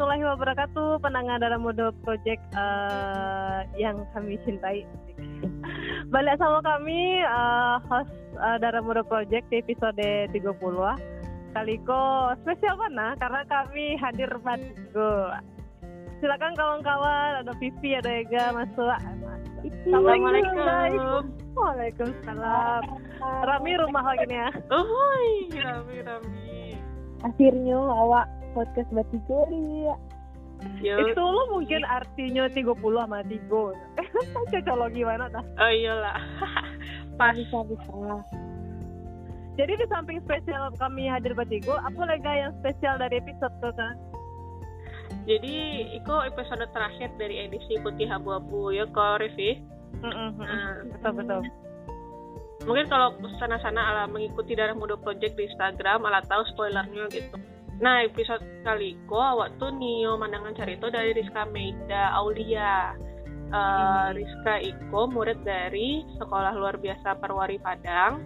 warahmatullahi wabarakatuh, pendengar dalam mode project uh, yang kami cintai. Balik sama kami uh, host uh, dalam mode project di episode 30 Kali ko spesial mana karena kami hadir Go. Silakan kawan-kawan, ada Vivi, ada Ega, masuk. Assalamualaikum. Waalaikumsalam. Rami rumah lagi nih ya. Oh, Rami Rami. Akhirnya awak podcast Batigo ya. Itu lo mungkin artinya 30 sama Tigo. Cocok gimana dah? Oh iyalah. Pas. Bisa bisa. Jadi di samping spesial kami hadir Batigo, apa lagi yang spesial dari episode itu kan? Jadi itu episode terakhir dari edisi Putih Abu-Abu ya kok Revi. Nah, betul betul. Mungkin kalau sana-sana ala mengikuti darah muda project di Instagram ala tahu spoilernya gitu. Nah episode kali ko awak tuh Nio mandangan cerita dari Rizka Meida Aulia. Uh, Rizka Iko murid dari Sekolah Luar Biasa Perwari Padang.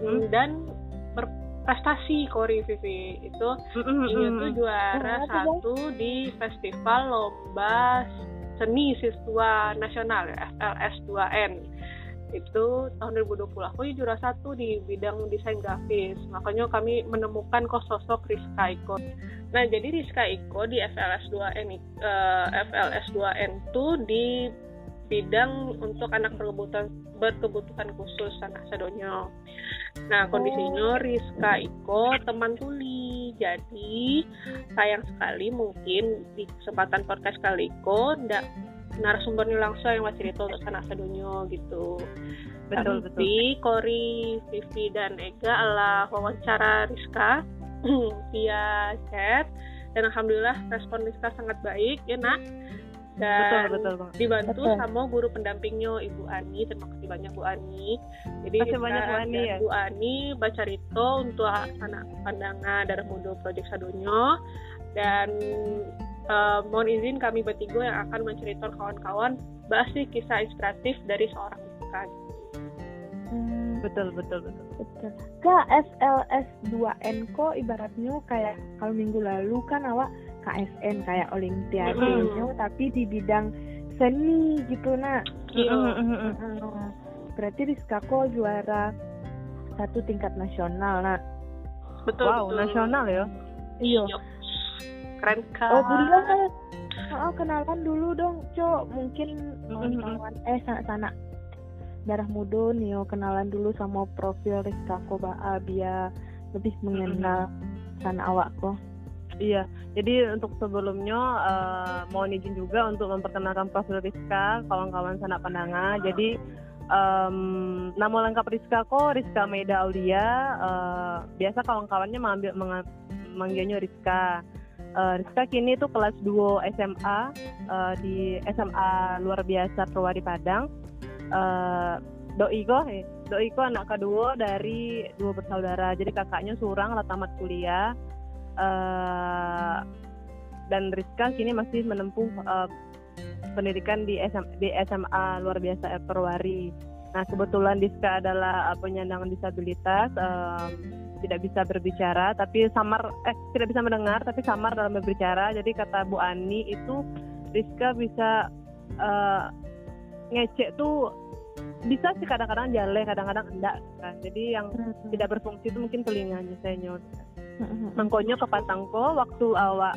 Hmm. dan berprestasi Kori Vivi. Itu dia tuh juara satu di festival lomba seni siswa nasional FLS 2N itu tahun 2020 aku juara satu di bidang desain grafis. Makanya kami menemukan kok sosok Rizka Iko. Nah jadi Rizka Iko di FLS 2N uh, FLS 2N tuh di bidang untuk anak berkebutuhan berkebutuhan khusus anak sedonyo nah kondisinya Rizka Iko teman tuli. Jadi sayang sekali mungkin di kesempatan podcast kali Iko ndak narasumbernya langsung yang masih itu untuk anak sedonyo gitu. Betul Tapi betul. Kori, Vivi dan Ega adalah wawancara Rizka via chat. Dan alhamdulillah respon Rizka sangat baik ya nak. Dan betul betul Bang. dibantu Betul. sama guru pendampingnya Ibu Ani. Terima kasih banyak Bu Ani. Jadi Rizka banyak, Bu Ani, dan ya. Bu Ani baca rito untuk anak pandangan darah muda Project Sadonyo dan eh, mohon izin kami bertiga yang akan menceritakan kawan-kawan bahasi kisah inspiratif dari seorang Rizka Hmm, betul betul betul betul. Kak FLS 2N ko ibaratnya kayak kalau minggu lalu kan awak KSN kayak Olimpiade Mm-mm. tapi di bidang seni gitu nak. Iya. Hmm, Berarti Rizka ko juara satu tingkat nasional nak. betul wow betul. nasional ya Iya. Keren kan Oh kan? Oh, kenalan dulu dong, Cok. Mungkin Mm-mm. kawan eh sana, sana darah muda nih, oh, kenalan dulu sama profil Rizka Koba biar lebih mengenal sana awak kok. Iya, jadi untuk sebelumnya eh, mohon izin juga untuk memperkenalkan profil Rizka, kawan-kawan sanak pandangan. Jadi em, nama lengkap Rizka kok Rizka Meida Aulia. Eh, biasa kawan-kawannya mengambil menga- manggilnya Rizka. Eh, Rizka kini tuh kelas 2 SMA eh, di SMA luar biasa Perwari Padang. Eh, Doi eh, Doi ko anak kedua dari dua bersaudara. Jadi kakaknya surang lah tamat kuliah eh dan Rizka kini masih menempuh eh, pendidikan di SM, di SMA luar biasa Perwari. Nah kebetulan Rizka adalah penyandang disabilitas, em, tidak bisa berbicara, tapi samar eh tidak bisa mendengar, tapi samar dalam berbicara. Jadi kata Bu Ani itu Rizka bisa eh, ngecek tuh bisa sih kadang-kadang jale, kadang-kadang enggak kan. Jadi yang tidak berfungsi itu mungkin telinganya saya nyot mengkonyo ke Patangko waktu awak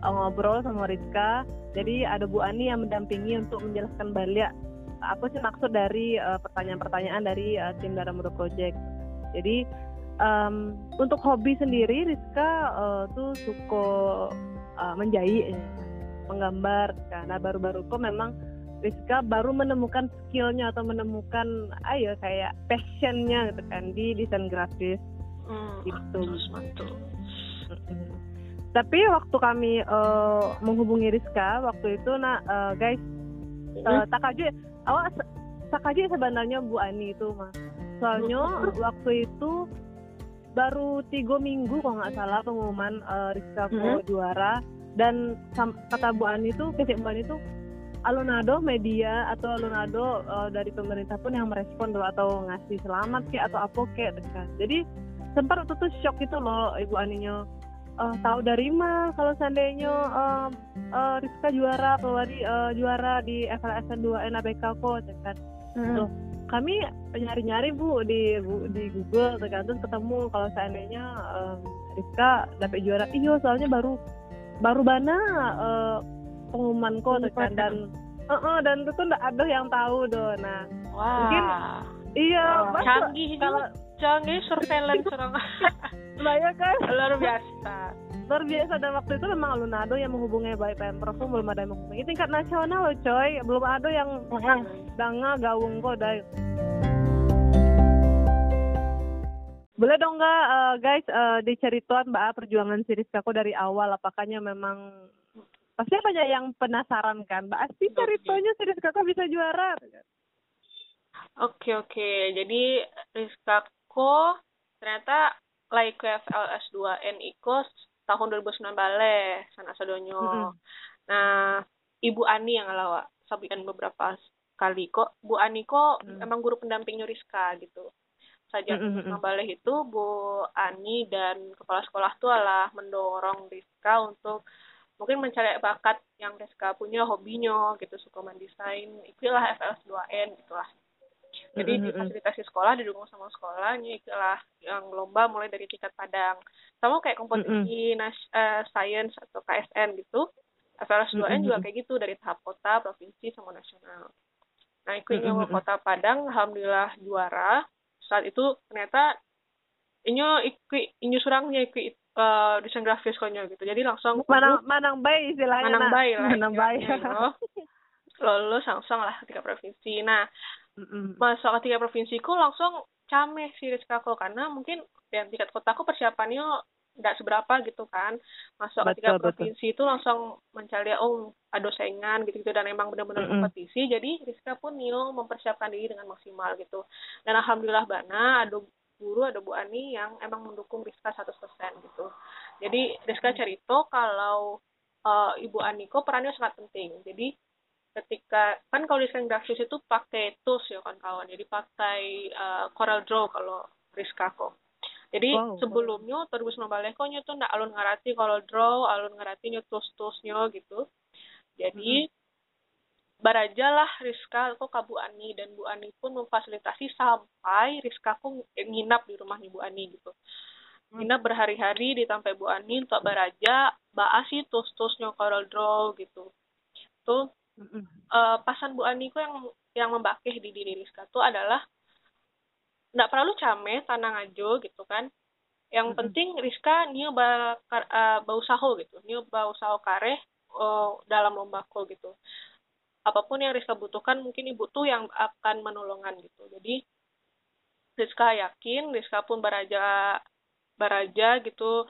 uh, ngobrol sama Rizka jadi ada Bu Ani yang mendampingi untuk menjelaskan balik apa sih maksud dari uh, pertanyaan-pertanyaan dari uh, tim Darah Muda Project jadi em, untuk hobi sendiri Rizka uh, tuh suka uh, menjahit ya, menggambar karena baru-baru kok memang Rizka baru menemukan skillnya atau menemukan ayo kayak passionnya gitu kan di desain grafis Hmm, Gitu. mantul, mantul. Mm-mm. Tapi waktu kami eh, menghubungi Rizka waktu itu nak eh, guys uh, takaju awak se- takaju sebenarnya Bu Ani itu mah. Soalnya waktu itu baru tiga minggu kalau nggak salah pengumuman eh, Rizka mau juara. Dan kata Bu Ani itu Bu Ani itu alunado media atau alunado eh, dari pemerintah pun yang merespon tuh atau ngasih selamat kayak atau apa kayak gitu kan. Jadi sempat waktu itu shock itu loh Ibu Aninya. Uh, tahu dari mah kalau seandainya uh, uh, Rizka juara keluar di uh, juara di FLSN 2 NABK kok kan. Hmm. Loh, kami nyari-nyari bu di bu, di Google tergantung ketemu. Kalau seandainya um, Rizka dapat juara iyo soalnya baru baru bana uh, pengumuman kok kan. Dan uh, uh, dan itu nggak ada yang tahu do. Nah Wah. mungkin iya wow. canggih kalau canggih surveillance orang. Nah ya kan? Luar biasa luar biasa dan waktu itu memang Alunado yang menghubungi baik pemprov pun belum ada yang menghubungi. Tingkat nasional loh coy. Belum ada yang danga gawung kok dai boleh dong nggak uh, guys uh, dicerituan mbak perjuangan si Rizka kok dari awal? Apakahnya memang pasti banyak yang penasaran kan? Mbak Asti ceritanya si Rizka kok bisa juara Oke oke, jadi Rizka kok ternyata like FLS 2 N ikos tahun 2009 bale sana sadonyo. Mm -hmm. Nah, Ibu Ani yang alawa sabikan beberapa kali kok Bu Ani kok mm. emang guru pendampingnya Rizka gitu. Saja mm -hmm. itu Bu Ani dan kepala sekolah tuh adalah mendorong Rizka untuk mungkin mencari bakat yang Rizka punya hobinya gitu suka mendesain ikulah FLS 2N gitulah jadi mm-hmm. difasilitasi sekolah didukung sama sekolahnya itulah yang lomba mulai dari tingkat padang. Sama kayak kompetisi mm-hmm. nas uh, science atau KSN gitu FLS 2N mm-hmm. juga kayak gitu dari tahap kota provinsi sama nasional. Nah ikutnya mm-hmm. kota padang alhamdulillah juara. Saat itu ternyata inyo ikut inyo surangnya ikut uh, desain grafis koknya gitu. Jadi langsung manang manang bayi istilahnya manang bayi lah manang bayi lulus langsung lah ketika provinsi. Nah mm masuk ke tiga provinsiku langsung cameh sih Rizkaku karena mungkin yang tingkat kotaku persiapannya tidak seberapa gitu kan. Masuk ke tiga provinsi itu langsung mencari oh ada saingan gitu gitu dan emang benar-benar mm-hmm. kompetisi. Jadi Rizka pun Nio mempersiapkan diri dengan maksimal gitu. Dan alhamdulillah bana ada guru ada Bu Ani yang emang mendukung Rizka 100% gitu. Jadi Rizka cerita kalau uh, Ibu Ani kok perannya sangat penting. Jadi ketika kan kalau desain grafis itu pakai tools ya kan kawan jadi pakai uh, Corel Draw kalau Rizka kok jadi wow, sebelumnya. 2019 kok tuh ndak alun ngarati Corel Draw alun ngarati tools toolsnya gitu jadi hmm. Baraja lah Rizka kok ke Bu Ani dan Bu Ani pun memfasilitasi sampai Rizka kok nginap di rumah Bu Ani gitu hmm. nginap berhari-hari di tempat Bu Ani untuk baraja baasi tools-toolsnya Corel Draw gitu tuh uh, pasan Bu Ani yang yang membakeh di diri Rizka tuh adalah nggak perlu came tanang aja gitu kan. Yang mm -hmm. penting Rizka niu ba uh, bau saho gitu niu bau saho kareh uh, dalam lombako gitu. Apa pun yang Rizka butuhkan mungkin ibu tuh yang akan menolongan gitu. Jadi Rizka yakin Rizka pun beraja beraja gitu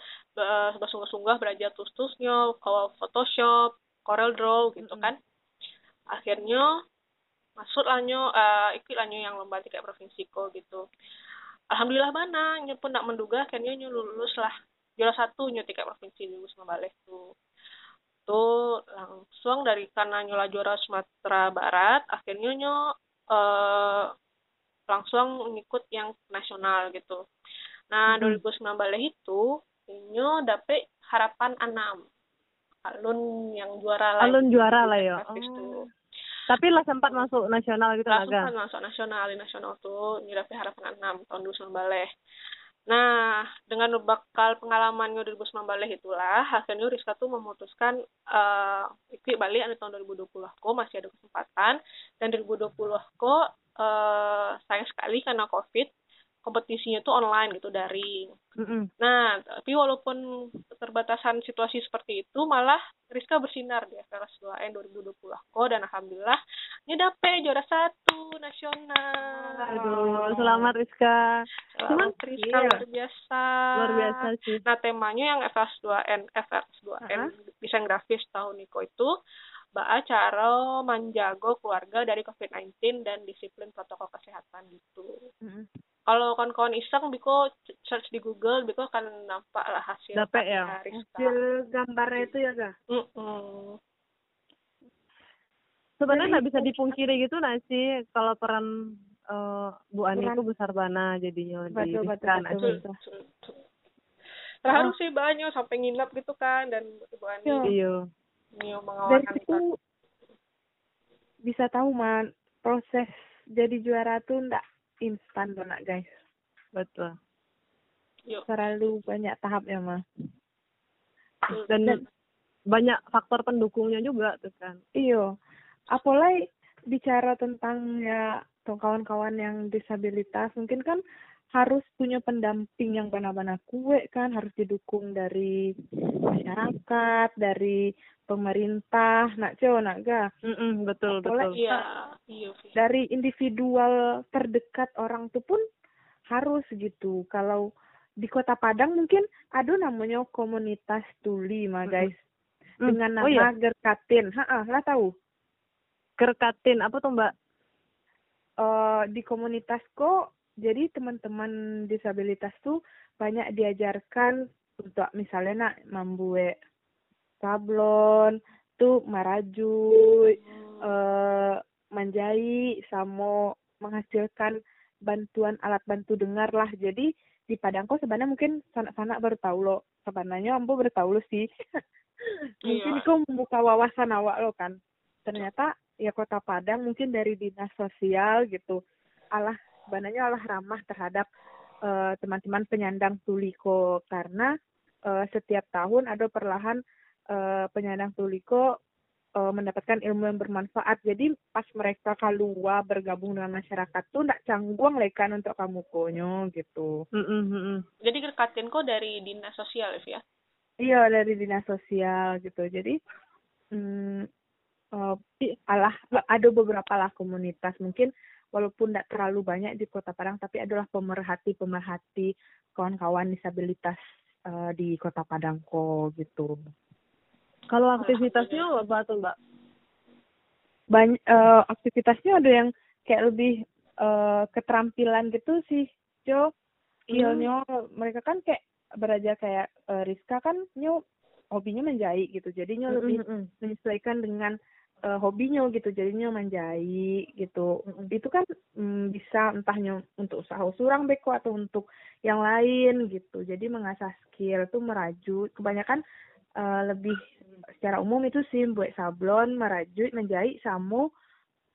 bersungguh-sungguh beraja tus-tusnya kalau Photoshop Corel Draw gitu mm -hmm. kan akhirnya masuk lanyo uh, ikut lanyo yang lomba tiga provinsi kok gitu. Alhamdulillah mana nyo pun tak menduga akhirnya nyo lulus lah juara satu nyo tiga provinsi lulus balik tuh tuh langsung dari karena nyola juara Sumatera Barat akhirnya nyo uh, langsung ngikut yang nasional gitu. Nah hmm. 2019 itu nyo dapet harapan enam. Alun yang juara lah alun juara lah ya. Oh. Tapi lah sempat masuk nasional gitu lah sempat masuk nasional di nasional tuh nyirapi harapan enam tahun 2019 Nah, dengan bakal pengalamannya 2019 itulah, akhirnya Rizka tuh memutuskan uh, ikut balik di tahun 2020 kok masih ada kesempatan. Dan 2020 kok uh, sayang sekali karena COVID kompetisinya tuh online gitu dari. Mm-hmm. Nah, tapi walaupun keterbatasan situasi seperti itu, malah Rizka bersinar di FLS 2N 2020 kok dan alhamdulillah ini dapet juara satu nasional. Aduh, selamat Rizka. Selamat Rizka iya. luar biasa. Luar biasa sih. Nah, temanya yang FLS 2N, FLS 2N uh-huh. desain grafis tahun Niko itu Mbak cara menjaga keluarga dari COVID-19 dan disiplin protokol kesehatan gitu. Kalau kawan-kawan iseng, biko search di Google, biko akan nampak lah hasil. Dapat ya? Hasil gambarnya itu ya, Kak? Mm-mm. Sebenarnya nggak bisa dipungkiri gitu nggak sih kalau peran uh, Bu Ani itu besar bana jadinya betul, di betul, betul, betul, betul. terharu sih banyak sampai nginap gitu kan dan ibu Ani Iya. Iya. Nio dari situ bisa tahu man proses jadi juara tuh ndak instan tuh nak guys Betul. Yuk. terlalu banyak tahapnya mah Dan, Dan- banyak faktor pendukungnya juga tuh kan. iyo apalagi bicara tentang ya kawan-kawan yang disabilitas mungkin kan harus punya pendamping yang benar-benar kuat kan harus didukung dari masyarakat dari pemerintah nak cio nak ga Mm-mm, betul Apalagi- betul. iya iya Vi. dari individual terdekat orang tuh pun harus gitu. Kalau di Kota Padang mungkin ada namanya komunitas tuli mah guys Hmm, dengan oh nama iya, Gerkatin. Ha lah tahu. kerkatin apa tuh Mbak? Eh di komunitas kok jadi teman-teman disabilitas tuh banyak diajarkan untuk misalnya nak membuat sablon, tuh marajui, eh menjahit sama menghasilkan bantuan alat bantu dengar lah. Jadi di Padangko sebenarnya mungkin sanak-sanak baru tahu lo sebenarnya ambo baru tahu lo sih. Mungkin Iya. kau membuka wawasan awak lo kan. Ternyata ya kota Padang mungkin dari dinas sosial gitu. Alah sebenarnya alah ramah terhadap eh, teman-teman penyandang tuliko karena eh, setiap tahun ada perlahan eh, penyandang tuliko eh, mendapatkan ilmu yang bermanfaat. Jadi pas mereka keluar bergabung dengan masyarakat tuh ndak canggung lekan untuk kamu konyo gitu. Mm-mm, mm-mm. jadi gerkatin kok dari dinas sosial ya ya Iya dari dinas sosial gitu. Jadi hmm, eh, i- alah ada beberapa lah komunitas mungkin walaupun tidak terlalu banyak di Kota Padang tapi adalah pemerhati pemerhati kawan-kawan disabilitas eh, di Kota Padang kok gitu. Kalau aktivitasnya apa tuh Mbak? banyak eh, aktivitasnya ada yang kayak lebih eh, keterampilan gitu sih Jo skillnya mereka kan kayak belajar kayak eh, Rizka kan nyo hobinya menjahit gitu jadinya lebih Mm-mm, mm-mm. menyesuaikan dengan eh, hobinya gitu jadinya menjahit gitu. Itu kan mm, bisa entahnya untuk usaha surang beko atau untuk yang lain gitu. Jadi mengasah skill tuh merajut kebanyakan eh, lebih secara umum itu sih buat sablon merajut menjahit sama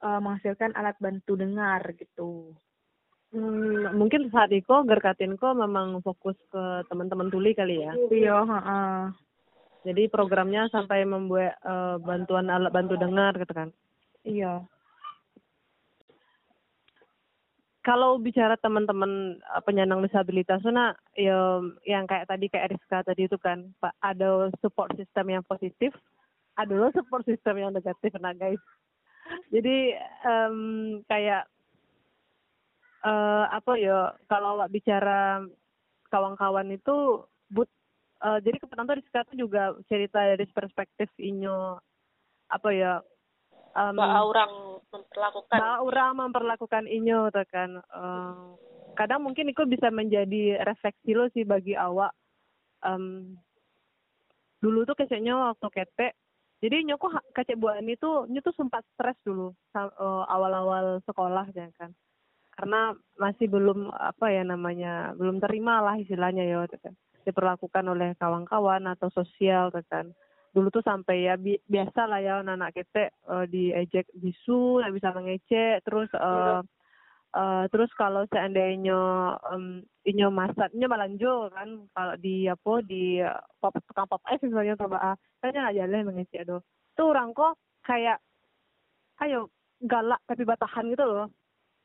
eh, menghasilkan alat bantu dengar gitu. Hmm, mungkin saat itu Gerkatinko memang fokus ke teman-teman tuli kali ya. iya heeh. Jadi programnya sampai membuat eh, bantuan alat bantu dengar gitu kan. iya Kalau bicara teman-teman eh, penyandang disabilitas nak ya, yang kayak tadi kayak Rizka tadi itu kan, Pak ada support system yang positif, ada loh support system yang negatif nah guys. Jadi em, kayak eh apa ya kalau bicara kawan-kawan itu but eh, jadi kebetulan Rizka tuh juga cerita dari perspektif inyo apa ya bahwa orang memperlakukan. Bahwa orang memperlakukan inyo tuh kan. Eh, kadang mungkin itu bisa menjadi refleksi lo sih bagi awak. Em, dulu tuh kayaknya waktu ketek jadi nyo kok ha- kecek bu Ani tuh nyo tuh sempat stres dulu eh, awal-awal sekolah ya kan. Karena masih belum apa ya namanya belum terima lah istilahnya ya tuh kan diperlakukan oleh kawan-kawan atau sosial tuh kan. Dulu tuh sampai ya bi- biasa lah ya anak-anak kita eh, diejek bisu nggak bisa mengecek terus eh eh, terus kalau seandainya em, inyo masak inyo malanjo kan kalau di apa di pop tukang pop es misalnya coba ah kayaknya nggak jalan mengecek do tuh orang kok kayak ayo galak tapi batahan gitu loh.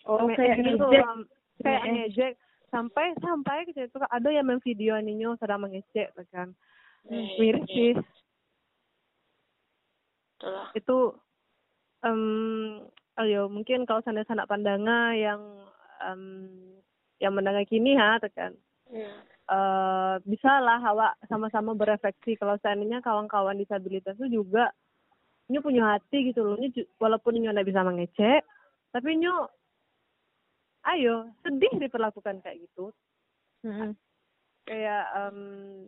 Oh kayak gitu, um, kayak Nge- ngejek sampai sampai gitu itu ada yang memvideo ninyo sedang mengecek kan. Eh, miris eh, sih. Itulah. itu um, ayo mungkin kalau sana sanak pandangan yang um, yang mendengar kini ha tekan Iya. eh bisa lah awak sama-sama berefleksi. Kalau seandainya kawan-kawan disabilitas itu juga nyu punya hati gitu loh. Nyu walaupun nyu nggak bisa mengecek tapi nyu ayo sedih diperlakukan kayak gitu. Mm-mm. kayak um,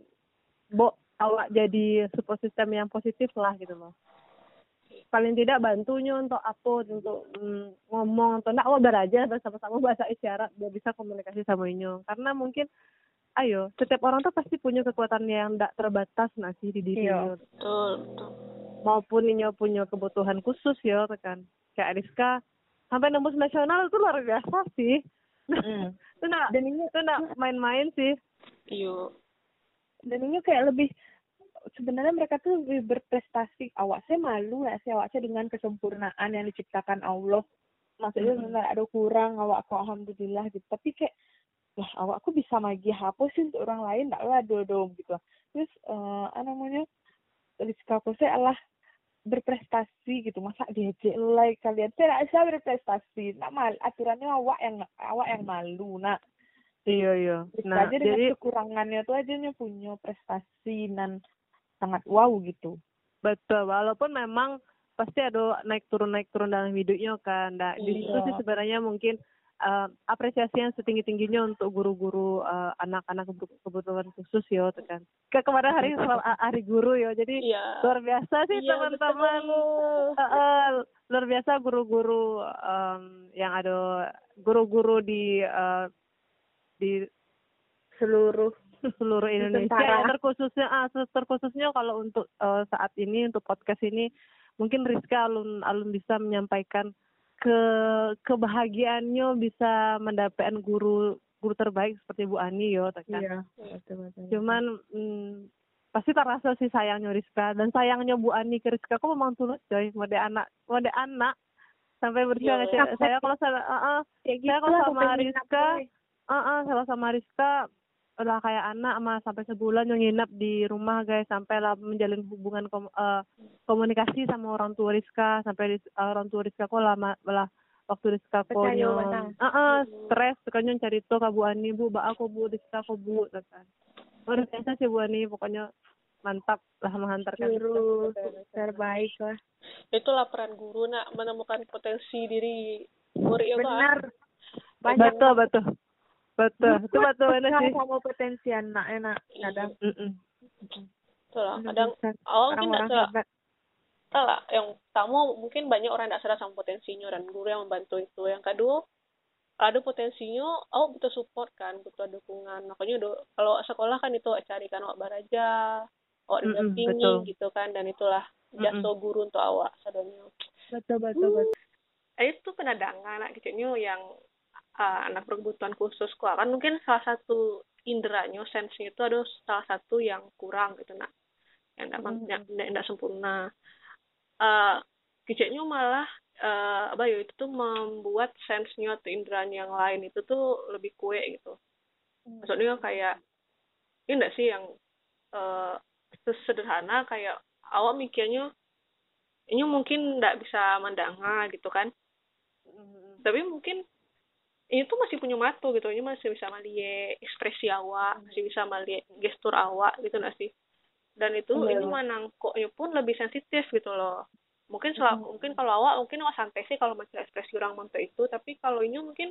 bo awak jadi support system yang positif lah gitu loh. Paling tidak bantunya untuk apa untuk mm, ngomong atau enggak awak belajar sama-sama bahasa isyarat biar bisa komunikasi sama inyo. Karena mungkin ayo setiap orang tuh pasti punya kekuatan yang tidak terbatas nasi di diri Iya. betul betul. Maupun inyo punya kebutuhan khusus ya kan kayak Ariska sampai nembus nasional itu luar biasa sih. Mm. itu nak dan ini itu nak main-main sih. Iyo dan ini kayak lebih sebenarnya mereka tuh lebih berprestasi. Awak saya malu ya sih awak saya dengan kesempurnaan yang diciptakan Allah. Maksudnya nggak ada kurang awak kok alhamdulillah gitu. Tapi kayak lah awakku bisa magi sih untuk orang lain? Nggak lah dodom gitu. Terus eh apa namanya Rizka Kose adalah berprestasi gitu. Masa diajak like kalian? Tidak bisa berprestasi. Nak mal aturannya awak yang awak yang malu nak. Iya iya. Nah aja dengan jadi kekurangannya tuh aja nya punya prestasi dan sangat wow gitu. Betul walaupun memang pasti ada naik turun naik turun dalam hidupnya kan nah di situ Iya. sih sebenarnya mungkin eh, apresiasi yang setinggi tingginya untuk guru-guru eh, anak-anak kebu- kebutuhan khusus ya kan. Ke kemarin hari hari guru ya jadi iya. luar biasa sih Iya, teman-teman. Eh, eh, luar biasa guru-guru em, yang ada guru-guru di eh, di seluruh seluruh Indonesia. ya, terkhususnya ah, terkhususnya kalau untuk eh, saat ini untuk podcast ini mungkin Rizka alun alun bisa menyampaikan ke kebahagiaannya bisa mendapatkan guru guru terbaik seperti Bu Ani yo kan? Iya betul betul. Cuman mm, pasti terasa sih sayangnya Rizka. Dan sayangnya Bu Ani ke Rizka. Kok memang tulus coy mode anak mode anak. Sampai berjuang Iya. saya, saya kalau saya uh, uh, saya kalau sama Rizka, uh, uh, kalau sama Rizka udah kayak anak mah sampai sebulan yang nginep di rumah guys. Sampai lah menjalin hubungan kom- eh, komunikasi sama orang tua Rizka. Sampai eh, orang tua Rizka kok lama lah waktu Rizka kok nyon Bang. uh, uh, stres kan cari tuh ke Bu Ani Bu ba aku Bu Rizka aku Bu kan luar biasa sih Bu Ani pokoknya mantap lah menghantarkan guru terbaik lah. Itulah peran guru nak menemukan potensi diri murid ya Pak. benar. Banyak. betul betul betul. Itu betul benar sih? sama potensi anak enak kadang. Mm-mm. Betul lah. kadang awal mungkin orang-orang nggak hebat. Sadar lah yang kamu mungkin banyak orang tidak sadar sama potensinya dan guru yang membantu itu. Yang kedua ada potensinya awak butuh support kan butuh dukungan. Makanya do, kalau sekolah kan itu awak cari kan awak baraja awak didampingi betul. gitu kan dan itulah jasa guru untuk awak. Sadanya betul betul betul. Eh, itu penadangan anak kecilnya yang uh, anak berkebutuhan khusus kok kan mungkin salah satu inderanya sense-nya itu ada salah satu yang kurang gitu nak. Yang tidak Mhm. yang tidak sempurna. Uh, malah uh, apa ya itu tuh membuat sense-nya atau inderanya yang lain itu tuh lebih kue gitu. Maksudnya kayak ini enggak sih yang uh, sederhana kayak awak mikirnya ini mungkin nggak bisa mendengar gitu kan. Tapi mungkin ini tuh masih punya mata gitu. Ini masih bisa melihat ekspresi awak masih bisa melihat gestur awak gitu nggak sih? Dan itu Iya, ini manangkoknya pun lebih sensitif gitu loh. Mungkin sel- mungkin kalau awak mungkin awak santai sih kalau macam ekspresi orang mantu itu. Tapi kalau ini mungkin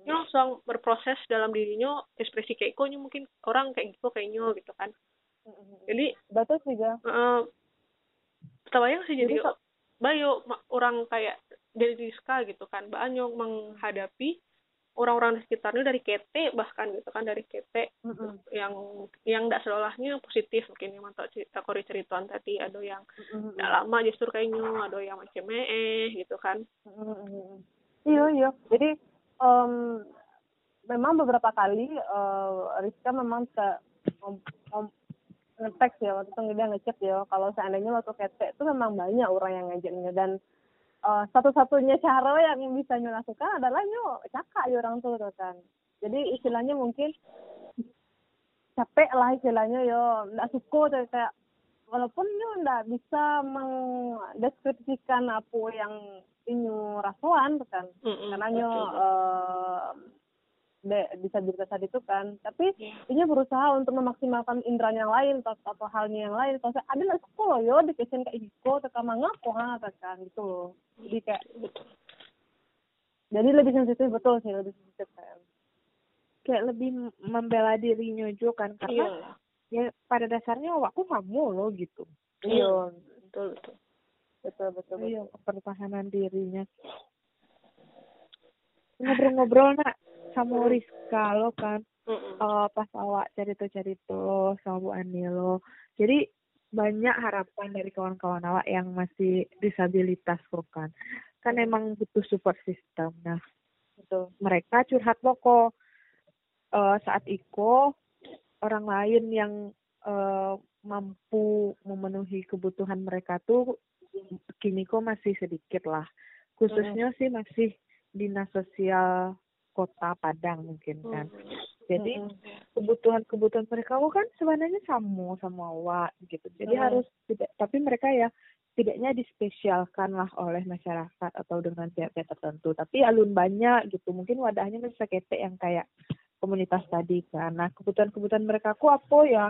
ini langsung berproses dalam dirinya ekspresi kayak ini mungkin orang kayak gitu kayaknya gitu kan. Jadi betul sih Ga. eh terbayang sih jadi Jadi bayo orang kayak dari Rizka gitu kan. Banyak menghadapi orang-orang di sekitarnya dari kete bahkan gitu kan dari kete Mm-mm. yang yang tidak selolahnya positif mungkin yang mantap cerita kori cerituan tadi ada yang tidak lama justru kayaknya ada yang macam eh gitu kan Mm-mm. Iya iya. Jadi em, memang beberapa kali eh, Rizka memang ke ngom- ngom- ngetek ya waktu itu dia ngecek ya kalau seandainya waktu ketek itu memang banyak orang yang ngajaknya dan eh, satu-satunya cara yang bisa nyo lakukan adalah nyo cakap ya orang tua kan. Jadi istilahnya mungkin capek lah istilahnya yo nggak suka tuh kayak walaupun nyo nggak bisa mendeskripsikan apa yang inyo rasuan kan Mm-mm, karena nyo betul. eh, de- disabilitas tadi itu kan. Tapi Iya. ini berusaha untuk memaksimalkan indera yang lain atau, atau halnya yang lain. Kalau saya ada nggak suka loh yo di kesen kayak gitu tekan ngaku ha kan gitu loh. Jadi kayak betul jadi lebih sensitif betul sih lebih sensitif kan. Kayak lebih membela dirinya juga kan karena ya pada dasarnya awakku kamu loh gitu. Iya betul betul betul. Betul, betul. iya pertahanan dirinya. Ngobrol-ngobrol nak sama Rizka lo kan uh, pas awak cerita-cerita sama Bu Anilo. Jadi banyak harapan dari kawan-kawan awak yang masih disabilitas kok kan. Kan emang butuh support system. Nah, itu mereka curhat loko uh, saat iko orang lain yang uh, mampu memenuhi kebutuhan mereka tuh kini kok masih sedikit lah. Khususnya mm. sih masih dinas sosial kota Padang mungkin kan. Mm jadi kebutuhan-kebutuhan mereka oh kan sebenarnya sama sama awak gitu jadi hmm. harus tidak tapi mereka ya tidaknya dispesialkan lah oleh masyarakat atau dengan pihak-pihak tertentu tapi alun banyak gitu mungkin wadahnya bisa ketek yang kayak komunitas tadi kan nah kebutuhan-kebutuhan mereka ku apa ya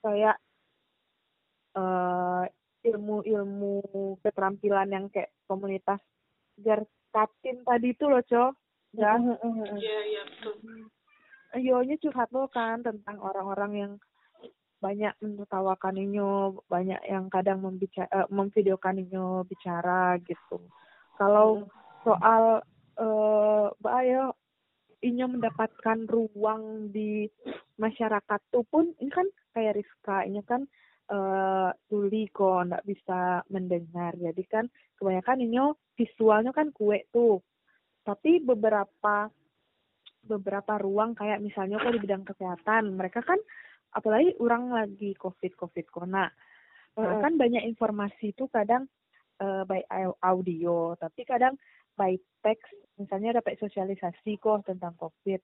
kayak uh, ilmu-ilmu keterampilan yang kayak komunitas Jarkatin tadi itu loh, Cok. Ya. Iya, iya, betul Yonya curhat lo kan tentang orang-orang yang banyak menertawakan inyo, banyak yang kadang membicara, uh, memvideokan inyo bicara gitu. Kalau soal uh, ayo inyo mendapatkan ruang di masyarakat tuh pun ini kan kayak Rizka ini kan uh, tuli kok nggak bisa mendengar jadi kan kebanyakan inyo visualnya kan kue tuh tapi beberapa beberapa ruang kayak misalnya kalau di bidang kesehatan mereka kan apalagi orang lagi covid covid corona uh, kan banyak informasi itu kadang uh, by audio tapi kadang by text misalnya dapat sosialisasi kok tentang covid.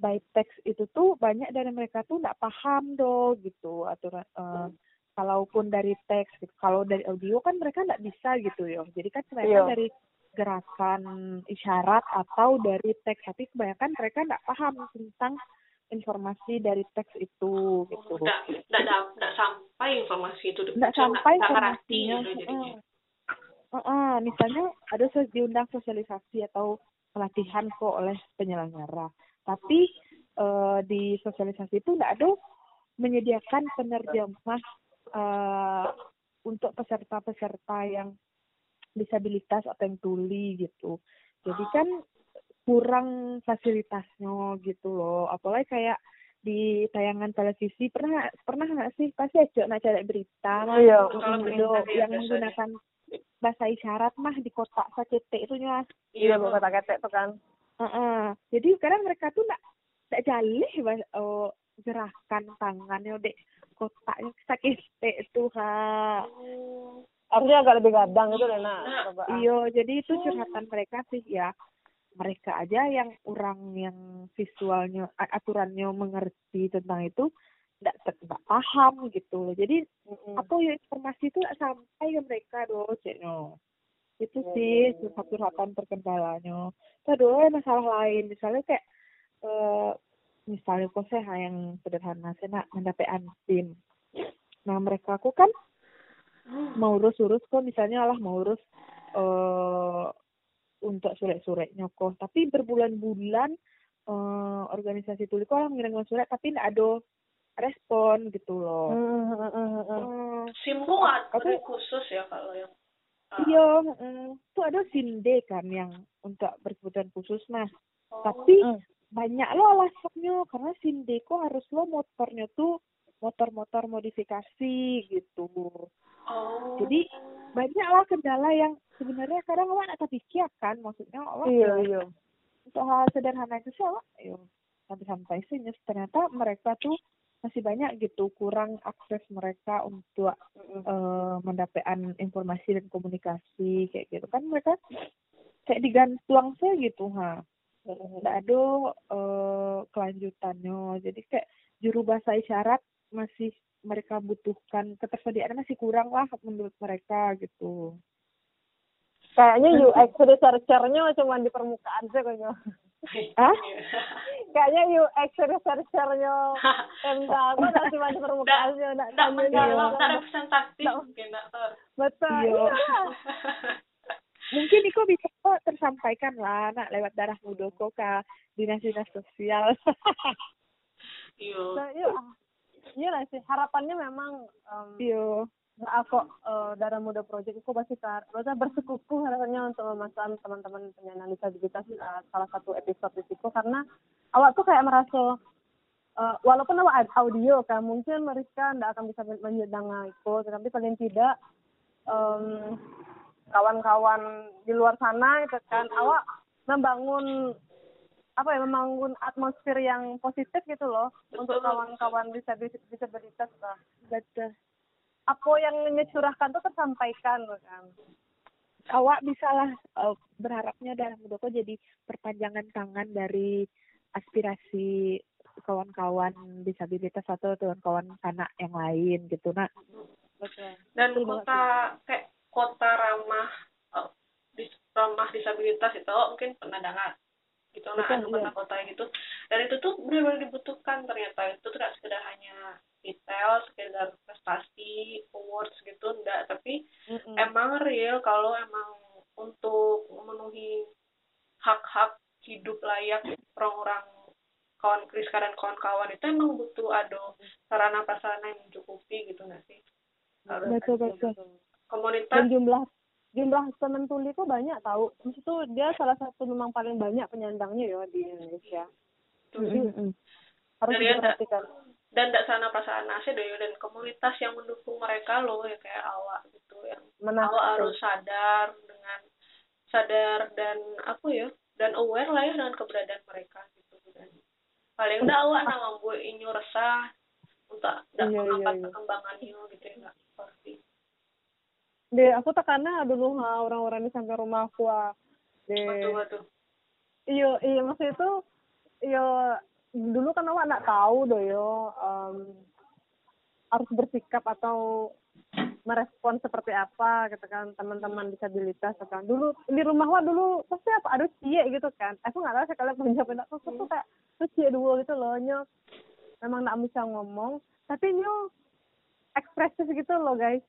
By text itu tuh banyak dari mereka tuh nggak paham do gitu aturan uh, kalaupun dari teks gitu. kalau dari audio kan mereka nggak bisa gitu ya. Jadi kan mereka dari gerakan isyarat atau dari teks. Tapi kebanyakan mereka nggak paham tentang informasi dari teks itu gitu. Nggak sampai informasi itu nggak sampai informasinya uh, uh, uh, misalnya ada diundang sosialisasi atau pelatihan kok oleh penyelenggara. Tapi uh, di sosialisasi itu nggak ada menyediakan penerjemah uh, untuk peserta-peserta yang disabilitas atau yang tuli gitu. Jadi kan kurang fasilitasnya gitu loh. Apalagi kayak di tayangan televisi pernah pernah nggak sih? Pasti aja nak cari berita oh, iya. Indo yang menggunakan bahasa isyarat mah di kotak sakete itu nyas iya bu kotak ketek tuh kan. Uh -uh. jadi sekarang mereka tuh nggak nggak jalih oh, gerakan tangannya dek. Kotaknya sakete itu ha oh harusnya agak lebih gadang gitu Lena. Iya jadi itu curhatan mereka sih ya. Mereka aja yang orang yang visualnya aturannya mengerti tentang itu tidak tidak paham gitu jadi mm-hmm. apa ya informasi itu tidak sampai ke mereka doh cekno itu mm-hmm. sih curhat-curhatan terkendalanya kedua masalah lain. Misalnya kayak uh, misalnya kok saya yang sederhana saya nak mendapat antim nah mereka aku kan mau urus-urus kok misalnya lah mau urus uh, untuk surat-suratnya kok tapi berbulan-bulan uh, organisasi tuli kok lah mengirim surat tapi tidak ada respon gitu loh. Hmm, hmm, hmm, hmm. Simpu ada khusus ya kalau yang uh. Iya, mm, tuh ada sinde kan yang untuk berkebutuhan khusus nah. Oh. Tapi mm. banyak lo alasannya karena sinde kok harus lo motornya tuh motor-motor modifikasi gitu. Oh. Jadi banyak lah kendala yang sebenarnya kadang awak tak pikir kan, maksudnya awak iya, iya. untuk hal sederhana itu sih awak, yo sampai-sampai sih ternyata mereka tuh masih banyak gitu kurang akses mereka untuk uh, mendapatkan informasi dan komunikasi kayak gitu. Kan mereka kayak digantung saya gitu ha. Nggak ada uh, kelanjutannya. Jadi kayak juru bahasa isyarat masih mereka butuhkan ketersediaan masih kurang lah menurut mereka gitu. Kayaknya UX researchernya cuma di permukaan sih kayaknya. Ah kayaknya UX researchernya tentang apa cuma di permukaan sih nggak mendalam nggak representatif betul iya. mungkin itu bisa kok tersampaikan lah nak lewat darah mudoko ke dinas dinas sosial. Iya. Nah, iya lah sih? Harapannya memang um, iya. nah, kok uh, darah muda project itu pasti maksudnya bersekukuh harapannya untuk memasang teman-teman penyandang disabilitas uh, salah satu episode itu karena awak tuh kayak merasa uh, walaupun lewat audio kan mungkin mereka tidak akan bisa mendengar itu tapi paling tidak um, kawan-kawan di luar sana itu kan awak membangun apa ya membangun atmosfer yang positif gitu loh Betul. untuk kawan-kawan disabilitas lah. Betul. Apa yang nyecurahkan tuh tersampaikan kan. Awak bisalah uh, berharapnya dalam Mudoko jadi perpanjangan tangan dari aspirasi kawan-kawan disabilitas atau kawan-kawan anak yang lain gitu nak. Betul. Dan kota kayak kota ramah uh, dis, ramah disabilitas itu oh, mungkin pernah dengar gitu nah anu kota kota gitu. Dan itu tuh benar-benar dibutuhkan ternyata. Itu tuh tidak sekedar hanya detail sekedar prestasi awards gitu enggak tapi mm-hmm. emang real kalau emang untuk memenuhi hak-hak hidup layak orang-orang kawan Kriska dan kawan-kawan itu emang butuh ada sarana prasarana yang mencukupi gitu nggak sih? Betul. betul. Komunitas dan jumlah jumlah teman tuli kok banyak tahu itu dia salah satu memang paling banyak penyandangnya ya di Indonesia. Jadi, mm-hmm. harus dan diperhatikan. dan tidak sana prasarana sih deh dan komunitas yang mendukung mereka loh ya kayak awak gitu yang Menang, awak harus sadar dengan sadar dan aku ya dan aware lah ya dengan keberadaan mereka gitu. Dan paling udah awak nama membuat ini resah untuk tidak iya, mengangkat iya, iya. perkembangannya gitu ya nggak. pasti deh aku karena dulu ha orang-orang di sampai rumah aku ah. Betul iya iya maksud itu iya dulu kan awak nak tahu doh yo um, harus bersikap atau merespon seperti apa gitu kan teman-teman disabilitas gitu kan. Dulu di rumah wah dulu pasti apa? Ada cie gitu kan? Aku nggak tahu sih kalian penjawab aku tuh kayak tuh cie dulu gitu loh nyok memang nggak bisa ngomong. Tapi nyok ekspresif gitu loh guys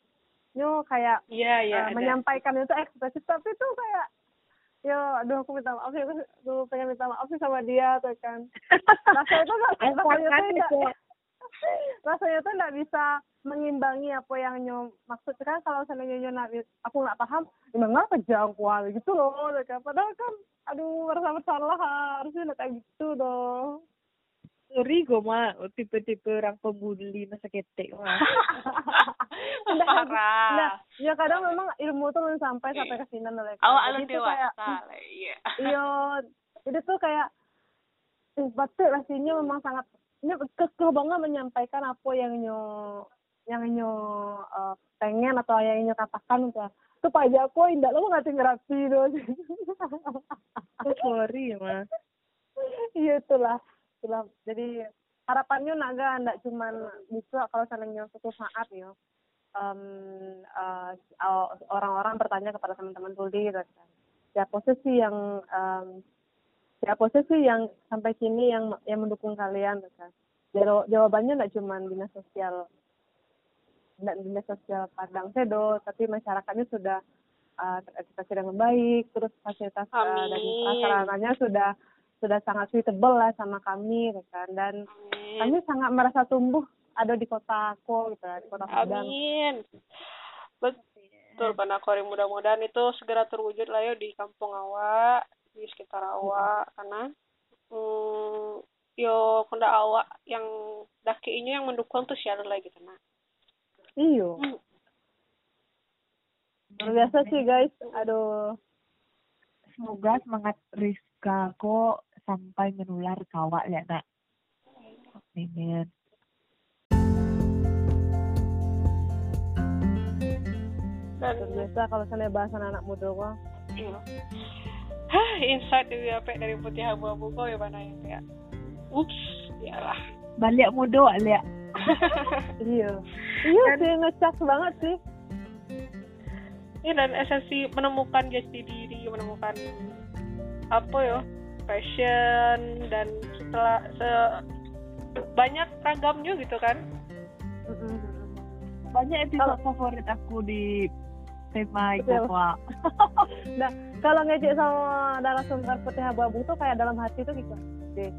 nyu kayak yeah, yeah, uh, menyampaikan itu ekspresif. Tapi itu kayak yo aduh aku minta maaf ya aku pengen minta maaf sih sama dia tuh kan. Rasanya tuh gak rasanya tuh rasanya tuh nggak bisa mengimbangi apa yang nyo maksud. Kan kalau seandainya nyo aku nggak paham gimana apa jangkauan gitu loh kan. Padahal kan aduh merasa bersalah harusnya kayak gitu dong sorry gue mah tipe-tipe orang pembuli masa ketek mah parah. Nah, ya kadang memang ilmu tuh belum sampai sampai ke sini oleh awal alun dewasa iya. Iya. Jadi tuh kayak betul rasanya memang sangat ini kekeh banget menyampaikan apa yang nyo yang nyo uh, pengen atau yang nyo katakan tuh tuh pajak aku indah lo nggak rapi tuh sorry mah iya itulah itulah. Jadi harapannya naga ndak cuman bisa kalau seandainya suatu saat ya. Um, uh, orang-orang bertanya kepada teman-teman tuli gitu kan. Ya posisi yang um, ya posisi yang sampai sini yang yang mendukung kalian gitu kan. Jawabannya nggak cuma dinas sosial dan dinas sosial Padang Sedo tapi masyarakatnya sudah uh, teredukasi dengan baik terus fasilitas uh, dan prasarananya sudah sudah sangat suitable lah sama kami gitu kan dan Amin. kami sangat merasa tumbuh ada di kota aku gitu di kota Padang. Amin. Betul Pak Nakori mudah-mudahan itu segera terwujud lah ya di kampung awak di sekitar awak hmm. karena hmm, yo kunda awak yang daki ini yang mendukung tuh siapa lagi gitu nah. Iyo. Hmm. Luar biasa sih guys. Aduh. Semoga semangat Rizka kok sampai menular kawak ya nak amin. Dan biasa kalau sana bahasan anak muda kok iya. Hah, insight dari apa? Dari putih abu-abu kok ya mana yang kayak ups lah balik muda lihat iya. Iya sih ngecas banget sih. Iya dan esensi menemukan jati diri, menemukan apa ya fashion dan setelah se banyak ragamnya gitu kan? Banyak episode kalau, favorit aku di tema Jawa. nah kalau ngejek sama dalam sumber putih abu-abu tuh kayak dalam hati tuh gitu. Deh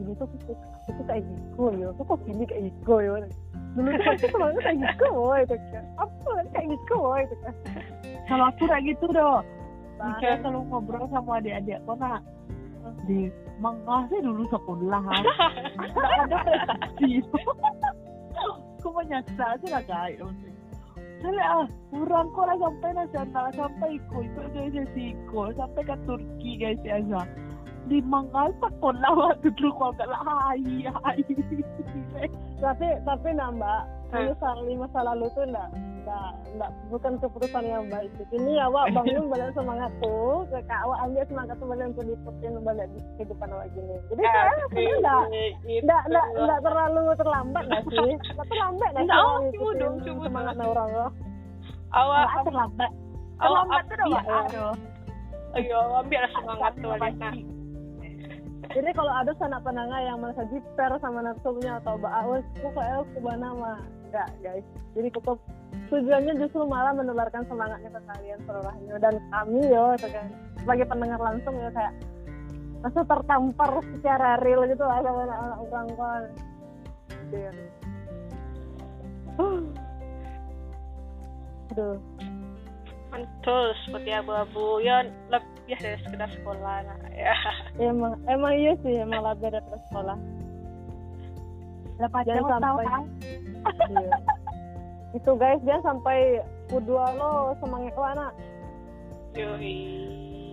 ini tuh aku, aku kayak gitu ya aku kok gini kayak gitu ya dulu tuh aku selalu kayak gitu itu kan. Apa kayak gitu itu kan. Kalau aku kayak gitu dong saya selalu ngobrol sama adik-adik kok nak di mengasih dulu sekolah nggak ada prestasi aku menyaksa sih lah guys Sale ah, kurang kok lah sampai nasional, sampai ikut, ikut organisasi ikut, sampai ke Turki guys ya sa. Di Mangal pa ko lah waktu dulu kau gak lah hai hai. tapi tapi nambah menyesali lima masa lalu tuh enggak enggak enggak bukan keputusan yang baik. Ini awak bangun balik semangat tuh kayak awak ambil semangat balik untuk diputin balik di kehidupan awak gini. Jadi Ah, saya sebenarnya enggak Gitu. enggak enggak enggak terlalu terlambat nggak sih? Enggak terlambat nggak sih cuma dong, cuma semangat dong. orang lo awak terlambat. Terlambat tuh ambil aduh. ayo ambil semangat tuh Alina jadi kalau ada sanak penanga yang merasa jiper sama nafsunya atau baawes kok kayak kubana mah enggak guys. Jadi cukup tujuannya justru malah menularkan semangatnya ke kalian seluruhnya dan kami yo kan sebagai pendengar langsung ya kayak langsung tertampar secara real gitu lah sama anak-anak orang kan Gitu. aduh mantul seperti abu-abu ya lebih dari sekedar sekolah nah, ya emang emang iya sih emang lebih dari sekolah Lepas Jangan jam tahu sampai. kan? Iya. Itu guys jangan sampai kedua lo semangat lo anak yoi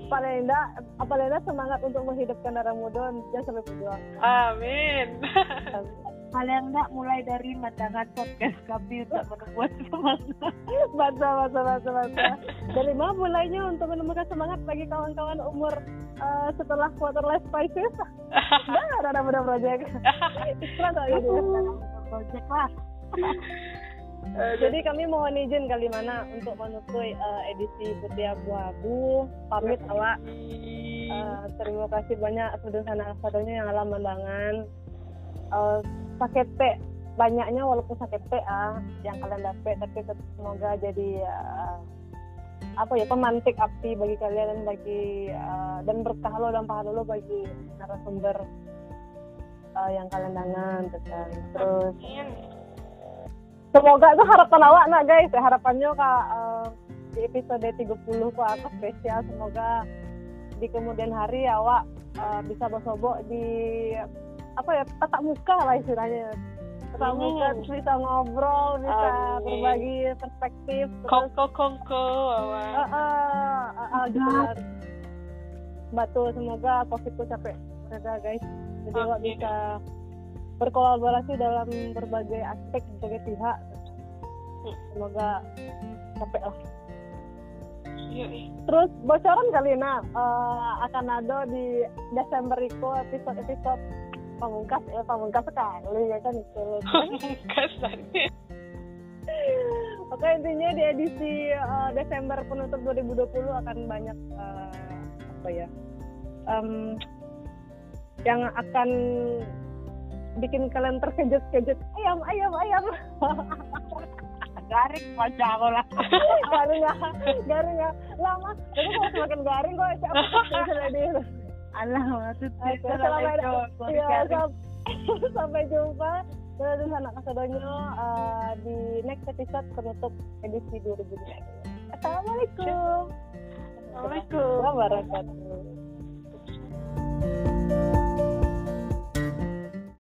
paling enggak paling enggak semangat untuk menghidupkan darah muda jangan sampai berjuang amin Paling enggak mulai dari mendengar podcast kami untuk membuat semangat. baca baca baca baca dari mana mulainya untuk menemukan semangat bagi kawan-kawan umur eh, setelah quarter life crisis udah ada muda project iklan gitu ya. Project lah. Jadi kami mohon izin kali mana untuk menutup eh, edisi putih abu-abu pamit awak Eh, terima kasih banyak sudah sana satunya yang alam mendangan Eh, sakit P banyaknya walaupun sakit P ah yang kalian dapat tapi semoga jadi eh, apa ya pemantik api bagi kalian dan bagi eh, dan berkah lo dan pahala lo bagi narasumber eh, yang kalian dangan kan. terus Amin. Semoga itu harapan awak nak guys. Ya harapannya kak eh, di episode 30 kok akan spesial. Semoga di kemudian hari awak eh, bisa bersobok di apa ya tatap muka lah istilahnya. Tatap Hmm. muka terus bisa ngobrol bisa Amin. berbagi perspektif kongko kongko awak. Eh, eh, eh, gitu kan batu semoga covid itu capek reda guys. Jadi awak bisa berkolaborasi dalam berbagai aspek berbagai pihak. Semoga capek lah. Yoi terus bocoran kali nah eh, akan ada di Desember itu episode episode pamungkas ya pamungkas sekali ya kan? Itu kesannya oke intinya di edisi eh, Desember penutup 2020 akan banyak eh, apa ya em, yang akan bikin kalian terkejut-kejut. Ayam ayam ayam. Garing wajah aku lah. garing ya garing ya. Lama. Tapi kalau semakin garing kok siapa misalnya dia Alah, maksud Oke, selamat ya, sam- sampai jumpa. Dengan anak kasadonyo eh, di next episode penutup edisi 2020. Assalamualaikum. Assalamualaikum. Warahmatullahi wabarakatuh.